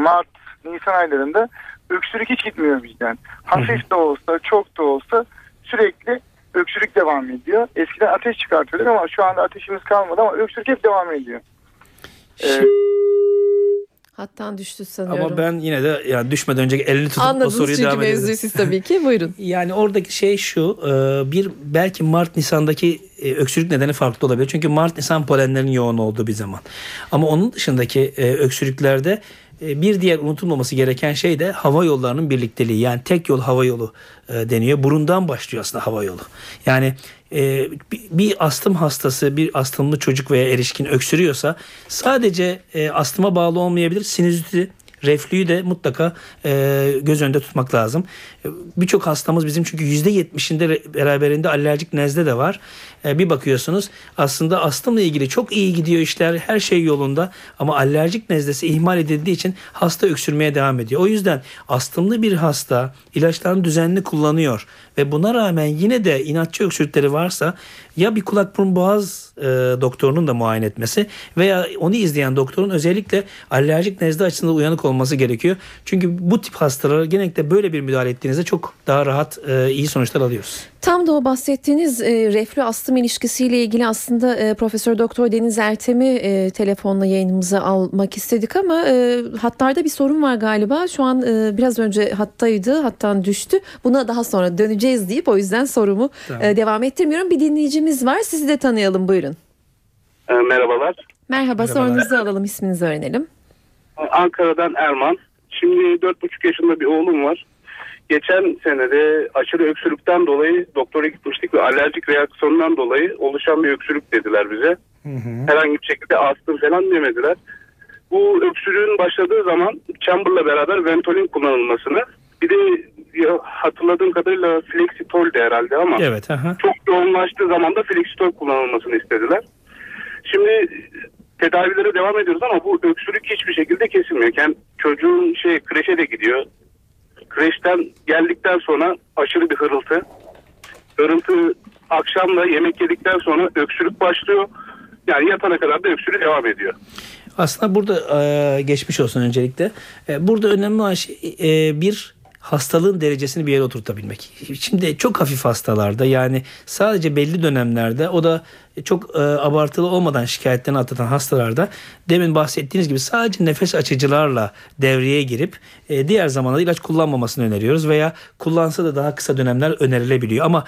Mart, Nisan aylarında öksürük hiç gitmiyor bizden. Hafif de olsa, çok da olsa sürekli öksürük devam ediyor. Eskiden ateş çıkartıyorduk ama şu anda ateşimiz kalmadı ama öksürük hep devam ediyor. Ee, Hattan düştü sanıyorum. Ama ben yine de yani düşmeden önce elini tutup o Anladınız soruyu çünkü devam edelim. mevzuyu siz tabii ki. Buyurun. Yani oradaki şey şu e, bir belki Mart Nisan'daki e, öksürük nedeni farklı olabilir. Çünkü Mart Nisan polenlerin yoğun olduğu bir zaman. Ama onun dışındaki e, öksürüklerde bir diğer unutulmaması gereken şey de hava yollarının birlikteliği. Yani tek yol hava yolu deniyor. Burundan başlıyor aslında hava yolu. Yani e, bir- astım hastası, bir astımlı çocuk veya erişkin öksürüyorsa sadece e, astıma bağlı olmayabilir. Sinüziti reflüyü de mutlaka e, göz önünde tutmak lazım. E, Birçok hastamız bizim çünkü %70'inde re- beraberinde alerjik nezle de var. E, bir bakıyorsunuz aslında astımla ilgili çok iyi gidiyor işler her şey yolunda ama alerjik nezlesi ihmal edildiği için hasta öksürmeye devam ediyor. O yüzden astımlı bir hasta ilaçlarını düzenli kullanıyor ve buna rağmen yine de inatçı öksürükleri varsa ya bir kulak burun boğaz e, doktorunun da muayene etmesi veya onu izleyen doktorun özellikle alerjik nezle açısından uyanık olması gerekiyor. Çünkü bu tip hastalara genellikle böyle bir müdahale ettiğinizde çok daha rahat e, iyi sonuçlar alıyoruz. Tam da o bahsettiğiniz e, reflü astım ilişkisiyle ilgili aslında e, Profesör Doktor Deniz Ertem'i e, telefonla yayınımıza almak istedik ama e, hatlarda bir sorun var galiba. Şu an e, biraz önce hattaydı, hattan düştü. Buna daha sonra döneceğiz deyip o yüzden sorumu Tamam. e, devam ettirmiyorum. Bir dinleyicimiz var. Sizi de tanıyalım buyurun. Ee, merhabalar. Merhaba, sorunuzu alalım, isminizi öğrenelim. Ankara'dan Erman. Şimdi 4,5 yaşında bir oğlum var. Geçen senede aşırı öksürükten dolayı doktora gitmiştik ve alerjik reaksiyondan dolayı oluşan bir öksürük dediler bize. Herhangi bir şekilde astım falan demediler. Bu öksürüğün başladığı zaman Chamber'la beraber Ventolin kullanılmasını bir de ya hatırladığım kadarıyla Flexitol de herhalde ama Evet. Aha. çok yoğunlaştığı zaman da Flexitol kullanılmasını istediler. Şimdi tedavilere devam ediyoruz ama bu öksürük hiçbir şekilde kesilmiyor. Yani çocuğun şey kreşe de gidiyor. Kreşten geldikten sonra aşırı bir hırıltı. Hırıltı akşamla yemek yedikten sonra öksürük başlıyor. Yani yatana kadar da öksürük devam ediyor. Aslında burada geçmiş olsun öncelikle. Burada önemli olan şey bir hastalığın derecesini bir yere oturtabilmek. Şimdi çok hafif hastalarda yani sadece belli dönemlerde o da çok e, abartılı olmadan şikayetlerini atlatan hastalarda demin bahsettiğiniz gibi sadece nefes açıcılarla devreye girip e, diğer zamanlarda ilaç kullanmamasını öneriyoruz veya kullansa da daha kısa dönemler önerilebiliyor. Ama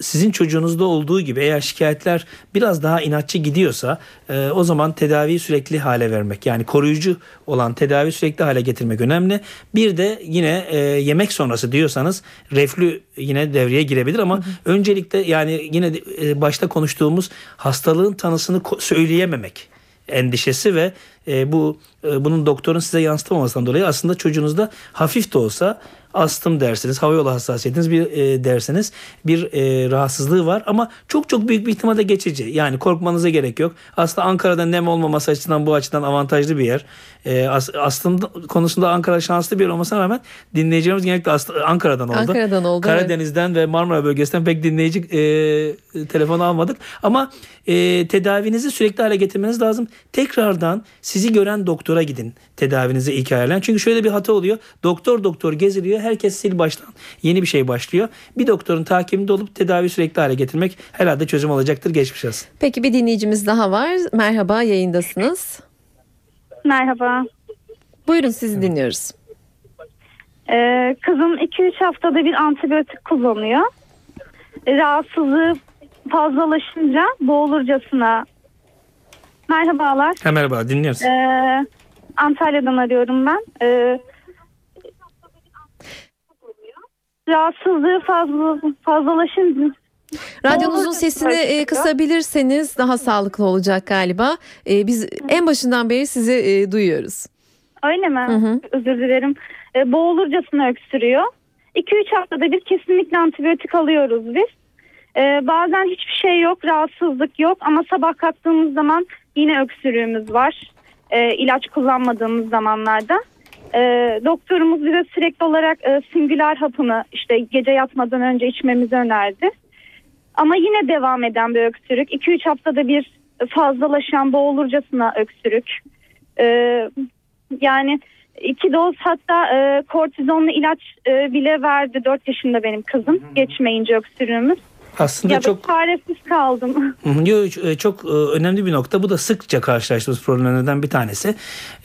sizin çocuğunuzda olduğu gibi eğer şikayetler biraz daha inatçı gidiyorsa e, o zaman tedaviyi sürekli hale vermek yani koruyucu olan tedavi sürekli hale getirmek önemli. Bir de yine e, yemek sonrası diyorsanız reflü yine devreye girebilir ama öncelikle yani yine e, başta konuştuğumuz hastalığın tanısını söyleyememek endişesi ve e, bu e, bunun doktorun size yansıtamamasından dolayı aslında çocuğunuzda hafif de olsa astım dersiniz, havayolu hassasiyetiniz bir e, dersiniz bir e, rahatsızlığı var ama çok çok büyük bir ihtimalle geçici. Yani korkmanıza gerek yok. Aslında Ankara'da nem olmaması açısından bu açıdan avantajlı bir yer. E, as, astım konusunda Ankara şanslı bir olmasına rağmen dinleyicilerimiz genellikle Ankara'dan oldu. Ankara'dan oldu, evet. Karadeniz'den ve Marmara bölgesinden pek dinleyici e, telefon almadık. Ama e, tedavinizi sürekli hale getirmeniz lazım. Tekrardan sizi gören doktora gidin tedavinizi ilk ayarlayan. Çünkü şöyle bir hata oluyor. Doktor doktor geziliyor. Herkes sil baştan yeni bir şey başlıyor. Bir doktorun takibinde olup tedavi sürekli hale getirmek herhalde çözüm olacaktır. Geçmiş olsun. Peki bir dinleyicimiz daha var. Merhaba yayındasınız. Merhaba. Buyurun sizi dinliyoruz. Ee, kızım 2-3 haftada bir antibiyotik kullanıyor. Rahatsızlığı fazlalaşınca boğulurcasına. Merhabalar. Ha, merhaba dinliyoruz. Ee, Antalya'dan arıyorum ben. Ee, rahatsızlığı fazla fazlalaşınca Radyonuzun sesini e, kısabilirseniz daha sağlıklı olacak galiba. E, biz en başından beri sizi e, duyuyoruz. Öyle mi? hı. Özür dilerim. E, boğulurcasına öksürüyor. 2-3 haftada bir kesinlikle antibiyotik alıyoruz biz. E, bazen hiçbir şey yok, rahatsızlık yok ama sabah kalktığımız zaman yine öksürüğümüz var. E, ilaç kullanmadığımız zamanlarda. E, doktorumuz bize sürekli olarak e, singüler hapını işte gece yatmadan önce içmemizi önerdi. Ama yine devam eden bir öksürük. 2-3 haftada bir fazlalaşan boğulurcasına öksürük. E, yani iki doz hatta e, kortizonlu ilaç e, bile verdi. 4 yaşında benim kızım. Geçmeyince öksürüğümüz. Aslında Ya çok çaresiz kaldım. Yo, e, çok e, önemli bir nokta. Bu da sıkça karşılaştığımız problemlerden bir tanesi.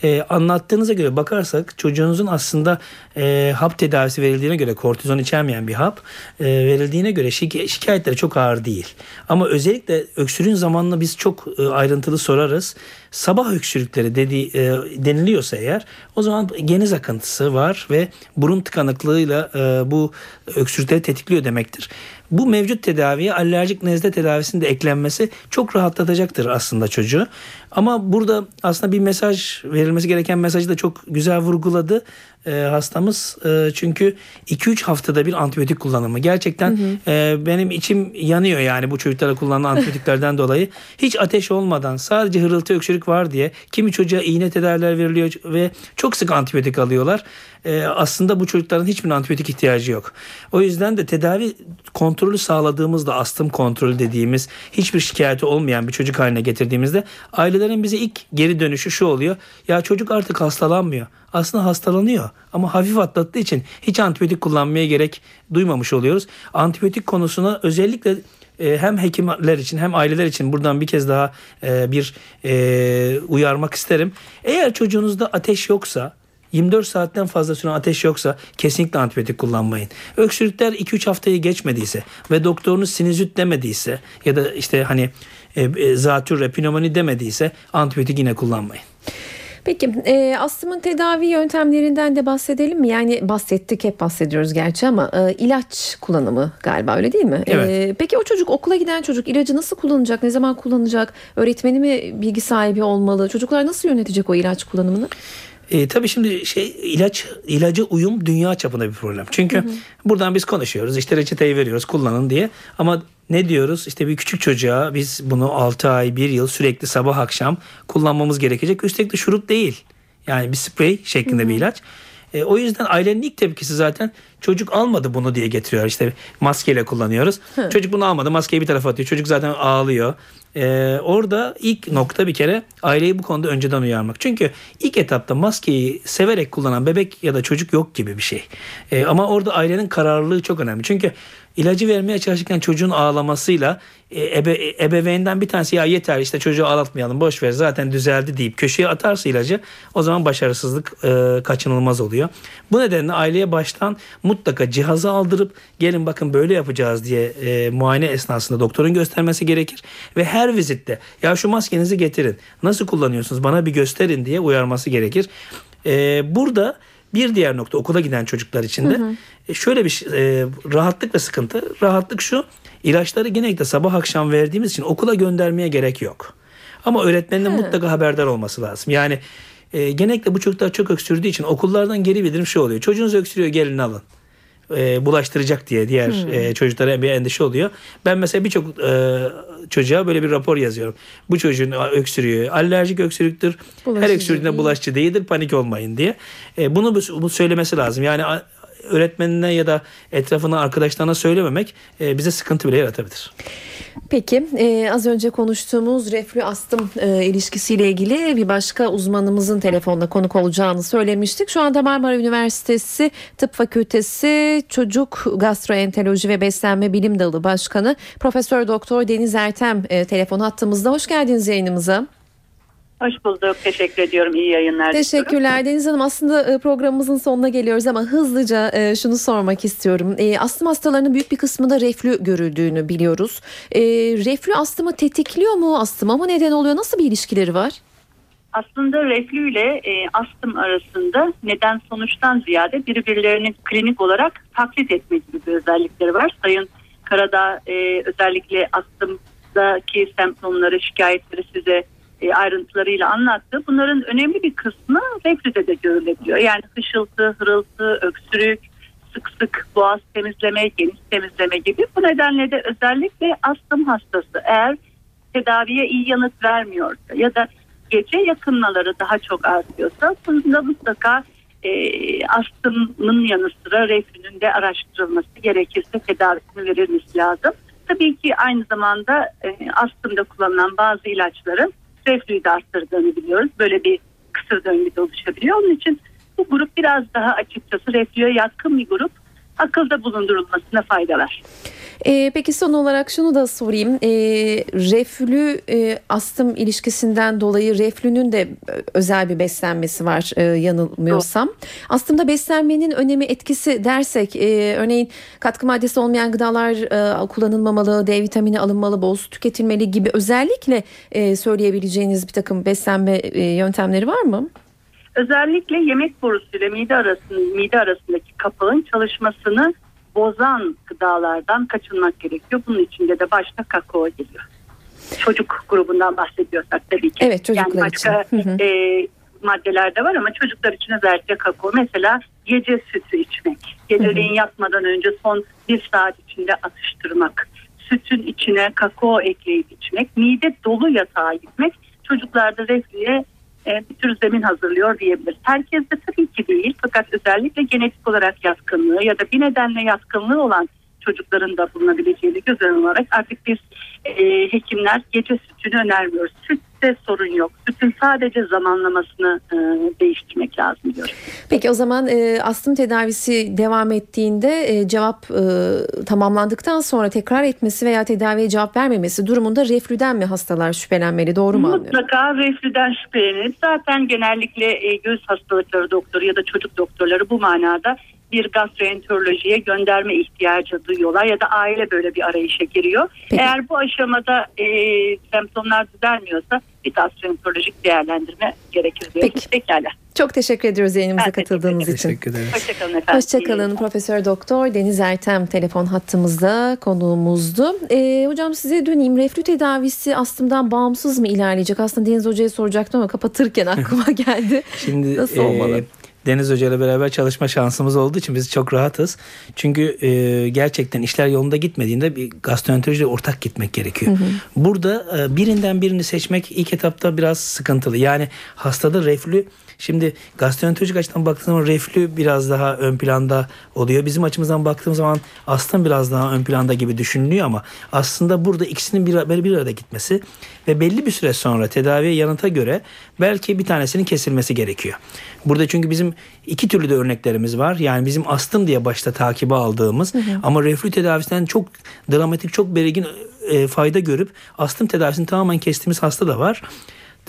E, anlattığınıza göre bakarsak çocuğunuzun aslında e, hap tedavisi verildiğine göre kortizon içermeyen bir hap e, verildiğine göre şik- şikayetleri çok ağır değil. Ama özellikle öksürüğün zamanını biz çok e, ayrıntılı sorarız. Sabah öksürükleri dediği, e, deniliyorsa eğer o zaman geniz akıntısı var ve burun tıkanıklığıyla e, bu öksürükleri tetikliyor demektir. Bu mevcut tedaviye alerjik nezle tedavisinin de eklenmesi çok rahatlatacaktır aslında çocuğu. Ama burada aslında bir mesaj verilmesi gereken mesajı da çok güzel vurguladı e, hastamız. E, çünkü 2-3 haftada bir antibiyotik kullanımı. Gerçekten e, benim içim yanıyor yani bu çocuklara kullanılan antibiyotiklerden dolayı. Hiç ateş olmadan sadece hırıltı öksürük var diye kimi çocuğa iğne tedaviler veriliyor ve çok sık antibiyotik alıyorlar. E, aslında bu çocukların hiçbir antibiyotik ihtiyacı yok. O yüzden de tedavi kontrolü sağladığımızda astım kontrolü dediğimiz hiçbir şikayeti olmayan bir çocuk haline getirdiğimizde ailelerin bize ilk geri dönüşü şu oluyor. Ya çocuk artık hastalanmıyor. Aslında hastalanıyor ama hafif atlattığı için hiç antibiyotik kullanmaya gerek duymamış oluyoruz. Antibiyotik konusuna özellikle e, hem hekimler için hem aileler için buradan bir kez daha e, bir e, uyarmak isterim. Eğer çocuğunuzda ateş yoksa 24 saatten fazla süren ateş yoksa kesinlikle antibiyotik kullanmayın. Öksürükler 2-3 haftayı geçmediyse ve doktorunuz sinüzit demediyse ya da işte hani e, e, zatürre, pnömoni demediyse antibiyotik yine kullanmayın. Peki e, astımın tedavi yöntemlerinden de bahsedelim mi? Yani bahsettik hep bahsediyoruz gerçi ama e, ilaç kullanımı galiba öyle değil mi? Evet. E, peki o çocuk okula giden çocuk ilacı nasıl kullanacak? Ne zaman kullanacak? Öğretmeni mi bilgi sahibi olmalı? Çocuklar nasıl yönetecek o ilaç kullanımını? E, tabii şimdi şey ilaç ilaca uyum dünya çapında bir problem. Çünkü buradan biz konuşuyoruz işte reçeteyi veriyoruz kullanın diye ama ne diyoruz işte bir küçük çocuğa biz bunu 6 ay 1 yıl sürekli sabah akşam kullanmamız gerekecek. Üstelik de şurup değil yani bir sprey şeklinde bir ilaç. E, o yüzden ailenin ilk tepkisi zaten çocuk almadı bunu diye getiriyor. İşte maskeyle kullanıyoruz. Çocuk bunu almadı maskeyi bir tarafa atıyor. Çocuk zaten ağlıyor. E, orada ilk nokta bir kere aileyi bu konuda önceden uyarmak. Çünkü ilk etapta maskeyi severek kullanan bebek ya da çocuk yok gibi bir şey. E, ama orada ailenin kararlılığı çok önemli. Çünkü ilacı vermeye çalışırken çocuğun ağlamasıyla e, ebe, ebeveynden bir tanesi ya yeter işte çocuğu ağlatmayalım boş ver zaten düzeldi deyip köşeye atarsa ilacı o zaman başarısızlık e, kaçınılmaz oluyor. Bu nedenle aileye baştan mutlaka cihazı aldırıp gelin bakın böyle yapacağız diye e, muayene esnasında doktorun göstermesi gerekir ve her vizitte ya şu maskenizi getirin nasıl kullanıyorsunuz bana bir gösterin diye uyarması gerekir. E, burada bir diğer nokta okula giden çocuklar için de e, şöyle bir e, rahatlık ve sıkıntı. Rahatlık şu ilaçları genellikle sabah akşam verdiğimiz için okula göndermeye gerek yok. Ama öğretmenin mutlaka haberdar olması lazım. Yani e, genellikle bu çocuklar çok öksürdüğü için okullardan geri bildirim şu oluyor. Çocuğunuz öksürüyor gelin alın. E, bulaştıracak diye diğer e, çocuklara bir endişe oluyor. Ben mesela birçok e, çocuğa böyle bir rapor yazıyorum. Bu çocuğun öksürüğü alerjik öksürüktür. Her Bulaşıcı öksürüğünde değil. bulaşıcı değildir. Panik olmayın diye. E, bunu bu, bu söylemesi lazım. Yani öğretmenine ya da etrafına arkadaşlarına söylememek e, bize sıkıntı bile yaratabilir. Peki e, az önce konuştuğumuz reflü astım e, ilişkisiyle ilgili bir başka uzmanımızın telefonda konuk olacağını söylemiştik. Şu anda Marmara Üniversitesi Tıp Fakültesi Çocuk Gastroenteroloji ve Beslenme Bilim Dalı Başkanı Profesör Doktor Deniz Ertem e, telefon hattımızda. Hoş geldiniz yayınımıza. Hoş bulduk. Teşekkür ediyorum. İyi yayınlar. diliyorum. Teşekkürler Deniz Hanım. Aslında e, programımızın sonuna geliyoruz ama hızlıca e, şunu sormak istiyorum. E, Astım hastalarının büyük bir kısmında reflü görüldüğünü biliyoruz. Reflü astımı tetikliyor mu? Astıma mı neden oluyor? Nasıl bir ilişkileri var? Aslında reflü ile astım arasında neden sonuçtan ziyade birbirlerini klinik olarak taklit etme gibi bir özellikleri var. Sayın Karadağ özellikle astımdaki semptomları, şikayetleri size e, ayrıntılarıyla anlattı. Bunların önemli bir kısmı reflüde de görülebiliyor. Yani hışıltı, hırıltı, öksürük, sık sık boğaz temizleme, geniş temizleme gibi. Bu nedenle de özellikle astım hastası eğer tedaviye iyi yanıt vermiyorsa ya da gece yakınmaları daha çok artıyorsa bunda mutlaka e, astımın yanı sıra reflünün de araştırılması gerekirse tedavisini verilmesi lazım. Tabii ki aynı zamanda e, astımda kullanılan bazı ilaçların reflüyü de arttırdığını biliyoruz. Böyle bir kısır döngü de oluşabiliyor. Onun için bu grup biraz daha açıkçası reflüye yatkın bir grup. Akılda bulundurulmasına fayda var. E, peki son olarak şunu da sorayım. E, reflü e, astım ilişkisinden dolayı reflünün de özel bir beslenmesi var e, yanılmıyorsam. Astımda beslenmenin önemi etkisi dersek e, örneğin katkı maddesi olmayan gıdalar e, kullanılmamalı, D vitamini alınmalı, bol su tüketilmeli gibi özellikle e, söyleyebileceğiniz bir takım beslenme e, yöntemleri var mı? Özellikle yemek borusuyla mide arasının mide arasındaki kapağın çalışmasını bozan gıdalardan kaçınmak gerekiyor. Bunun içinde de başta kakao geliyor. Çocuk grubundan bahsediyorsak tabii ki. Evet, çocuklar yani başka için. Hı hı. e, maddeler de var ama çocuklar için özellikle kakao. Mesela gece sütü içmek. Geceleyin yatmadan önce son bir saat içinde atıştırmak. Sütün içine kakao ekleyip içmek. Mide dolu yatağa gitmek. Çocuklarda reflüye e, bir tür zemin hazırlıyor diyebiliriz. Herkes de tabii ki değil fakat özellikle genetik olarak yatkınlığı ya da bir nedenle yatkınlığı olan çocukların da bulunabileceğini göz önüne alarak artık biz e, hekimler gece sütünü önermiyoruz. Sütte sorun yok. Sütün sadece zamanlamasını e, değiştirmek lazım diyoruz. Peki o zaman e, astım tedavisi devam ettiğinde e, cevap e, tamamlandıktan sonra tekrar etmesi veya tedaviye cevap vermemesi durumunda reflüden mi hastalar şüphelenmeli doğru mu anlıyorum? Mutlaka reflüden şüphelenir. Zaten genellikle e, göğüs hastalıkları doktoru ya da çocuk doktorları bu manada bir gastroenterolojiye gönderme ihtiyacı duyuyorlar ya da aile böyle bir arayışa giriyor. Peki. Eğer bu aşamada e, semptomlar düzelmiyorsa bir gastroenterolojik değerlendirme gerekir diyoruz. Peki. Pekala. Çok teşekkür ediyoruz yayınımıza Ben katıldığınız için. Teşekkür ederim. Hoşçakalın efendim. Hoşçakalın Profesör Doktor Deniz Ertem telefon hattımızda konuğumuzdu. Ee, hocam size döneyim. Reflü tedavisi astımdan bağımsız mı ilerleyecek? Aslında Deniz Hoca'ya soracaktım ama kapatırken aklıma geldi. Şimdi Nasıl olmalı? Deniz Hoca ile beraber çalışma şansımız olduğu için biz çok rahatız. Çünkü e, gerçekten işler yolunda gitmediğinde bir gastroenterolojiyle ortak gitmek gerekiyor. Burada e, birinden birini seçmek ilk etapta biraz sıkıntılı. Yani hastada reflü Şimdi gastroenterolojik açıdan baktığımız zaman reflü biraz daha ön planda oluyor. Bizim açımızdan baktığımız zaman astım biraz daha ön planda gibi düşünülüyor ama aslında burada ikisinin bir, bir, arada gitmesi ve belli bir süre sonra tedaviye yanıta göre belki bir tanesinin kesilmesi gerekiyor. Burada çünkü bizim iki türlü de örneklerimiz var. Yani bizim astım diye başta takibe aldığımız ama reflü tedavisinden çok dramatik, çok belirgin e, fayda görüp astım tedavisini tamamen kestiğimiz hasta da var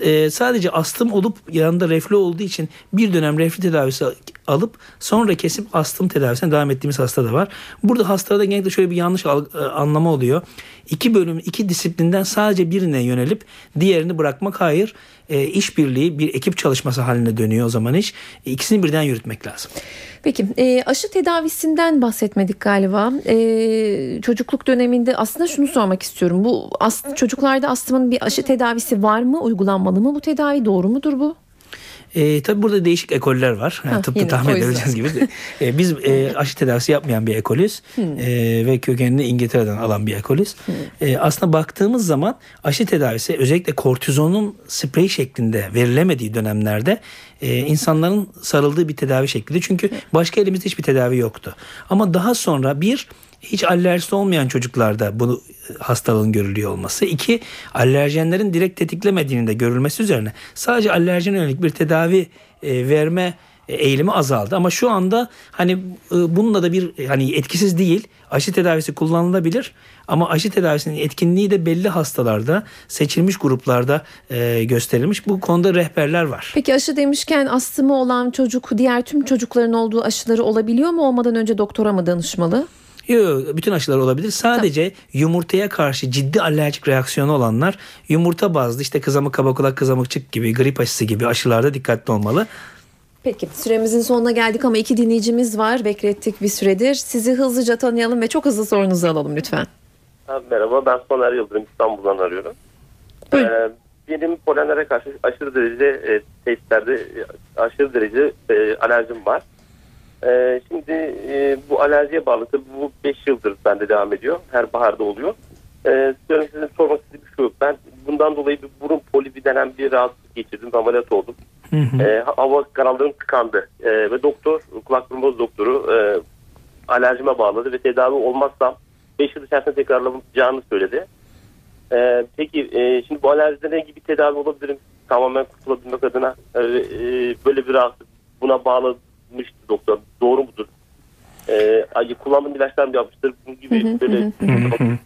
e, sadece astım olup yanında reflü olduğu için bir dönem reflü tedavisi alıp sonra kesip astım tedavisine devam ettiğimiz hasta da var. Burada hastalarda genellikle şöyle bir yanlış e, anlama oluyor. İki bölüm, iki disiplinden sadece birine yönelip diğerini bırakmak hayır. E, işbirliği bir ekip çalışması haline dönüyor o zaman iş. E, ikisini birden yürütmek lazım. Peki e, aşı tedavisinden bahsetmedik galiba. E, çocukluk döneminde aslında şunu sormak istiyorum. Bu as, çocuklarda astımın bir aşı tedavisi var mı? Uygulanmalı mı bu tedavi? Doğru mudur bu? E, tabii burada değişik ekoller var. Yani Hah, tıpta tahmin edebileceğiniz gibi. E, biz e, aşı tedavisi yapmayan bir ekolüz. E, ve kökenini İngiltere'den alan bir ekolüz. E, aslında baktığımız zaman aşı tedavisi özellikle kortizonun sprey şeklinde verilemediği dönemlerde e, insanların sarıldığı bir tedavi şekliydi. Çünkü başka elimizde hiçbir tedavi yoktu. Ama daha sonra bir hiç alerjisi olmayan çocuklarda bu hastalığın görülüyor olması. iki alerjenlerin direkt tetiklemediğinin de görülmesi üzerine sadece alerjene yönelik bir tedavi e, verme e, eğilimi azaldı. Ama şu anda hani e, bununla da bir hani etkisiz değil. Aşı tedavisi kullanılabilir ama aşı tedavisinin etkinliği de belli hastalarda seçilmiş gruplarda e, gösterilmiş. Bu konuda rehberler var. Peki aşı demişken astımı olan çocuk diğer tüm çocukların olduğu aşıları olabiliyor mu? Olmadan önce doktora mı danışmalı? Yok bütün aşılar olabilir. Sadece yumurtaya karşı ciddi alerjik reaksiyonu olanlar yumurta bazlı işte kızamık kaba kulak kızamıkçık gibi grip aşısı gibi aşılarda dikkatli olmalı. Peki süremizin sonuna geldik ama iki dinleyicimiz var. Beklettik bir süredir. Sizi hızlıca tanıyalım ve çok hızlı sorunuzu alalım lütfen. Abi merhaba ben Soner Yıldırım İstanbul'dan arıyorum. Buyurun. Ee, benim polenlere karşı aşırı derece e, testlerde e, aşırı derece e, alerjim var. E, şimdi e, bu alerjiye bağlı tabii bu 5 yıldır bende devam ediyor. Her baharda oluyor. E, size sormak istediğim şu. Ben bundan dolayı bir burun polibi denen bir rahatsızlık geçirdim. Ameliyat oldum. E, hava kanallarım tıkandı. E, ve doktor, kulak burun boz doktoru e, alerjime bağladı ve tedavi olmazsam 5 yıl içerisinde tekrarlanacağını söyledi. Ee, peki e, şimdi bu alerjide ne gibi tedavi olabilirim? Tamamen kurtulabilmek adına e, e, böyle bir rahatsızlık buna bağlamıştı doktor. Doğru mudur? Ee, ay- kullandığım ilaçlar mı yapmıştır? Bu gibi böyle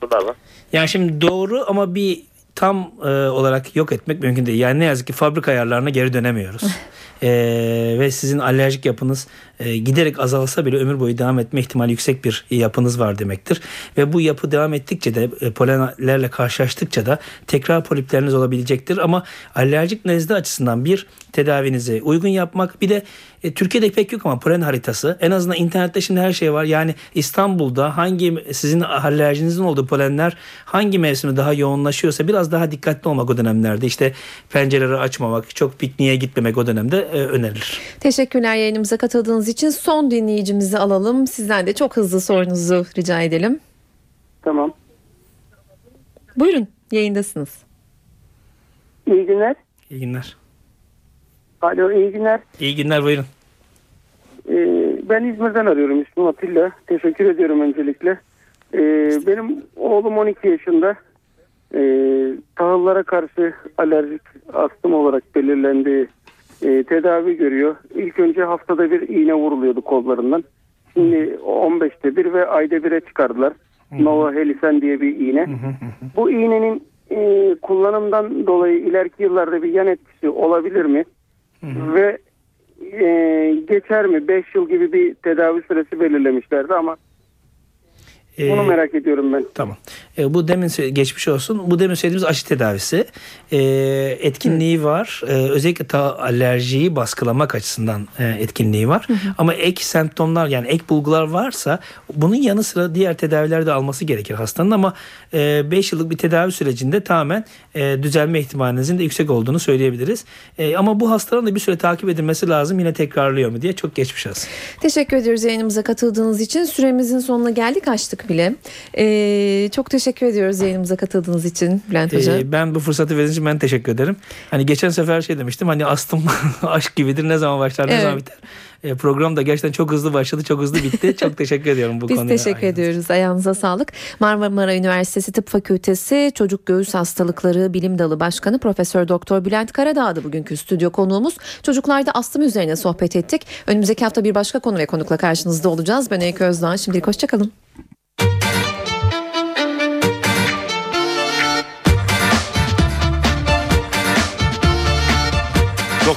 sorular var. Yani şimdi doğru ama bir tam e, olarak yok etmek mümkün değil. Yani ne yazık ki fabrika ayarlarına geri dönemiyoruz. E, ve sizin alerjik yapınız e, giderek azalsa bile ömür boyu devam etme ihtimali yüksek bir yapınız var demektir. Ve bu yapı devam ettikçe de e, polenlerle karşılaştıkça da tekrar polipleriniz olabilecektir. Ama alerjik nezle açısından bir tedavinizi uygun yapmak bir de e, Türkiye'de pek yok ama polen haritası en azından internette şimdi her şey var. Yani İstanbul'da hangi sizin alerjinizin olduğu polenler hangi mevsimde daha yoğunlaşıyorsa biraz daha dikkatli olmak o dönemlerde. İşte pencereleri açmamak, çok pikniğe gitmemek o dönemde e, önerilir. Teşekkürler yayınımıza katıldığınız için. Son dinleyicimizi alalım. Sizden de çok hızlı sorunuzu rica edelim. Tamam. Buyurun yayındasınız. İyi günler. İyi günler. Alo iyi günler. İyi günler buyurun. Ee, ben İzmir'den arıyorum. İsmim Atilla. Teşekkür ediyorum öncelikle. Ee, benim oğlum 12 yaşında. Ee, tahıllara karşı alerjik astım olarak belirlendi. Ee, tedavi görüyor. İlk önce haftada bir iğne vuruluyordu kollarından. Şimdi 15'te bir ve ayda bire çıkardılar. Nova Helisen diye bir iğne. Bu iğnenin e, kullanımdan dolayı ileriki yıllarda bir yan etkisi olabilir mi? Ve e, geçer mi? 5 yıl gibi bir tedavi süresi belirlemişlerdi ama bunu Ee, merak ediyorum ben. Tamam. E, bu demin geçmiş olsun. Bu demin söylediğimiz aşı tedavisi. E, etkinliği var. E, özellikle ta alerjiyi baskılamak açısından e, etkinliği var. Ama ek semptomlar yani ek bulgular varsa bunun yanı sıra diğer tedaviler de alması gerekir hastanın ama 5 yıllık bir tedavi sürecinde tamamen e, düzelme ihtimalinizin de yüksek olduğunu söyleyebiliriz. E, ama bu hastaların da bir süre takip edilmesi lazım. Yine tekrarlıyor mu diye çok geçmiş olsun. Teşekkür ediyoruz yayınımıza katıldığınız için. Süremizin sonuna geldik açtık bile. Ee, çok teşekkür ediyoruz yayınımıza katıldığınız için Bülent Hocam. Ee, ben bu fırsatı verdiğiniz için ben teşekkür ederim. Hani geçen sefer şey demiştim hani astım aşk gibidir ne zaman başlar ne Evet. zaman biter. Ee, program da gerçekten çok hızlı başladı çok hızlı bitti. çok teşekkür ediyorum bu Biz konuya. teşekkür Aynen. ediyoruz. Ayağınıza sağlık. Marmara Üniversitesi Tıp Fakültesi Çocuk Göğüs Hastalıkları Bilim Dalı Başkanı Profesör Doktor Bülent Karadağ'dı bugünkü stüdyo konuğumuz. Çocuklarda astım üzerine sohbet ettik. Önümüzdeki hafta bir başka konu ve konukla karşınızda olacağız. Ben Öykü Özdoğan. Şimdilik hoşçakalın.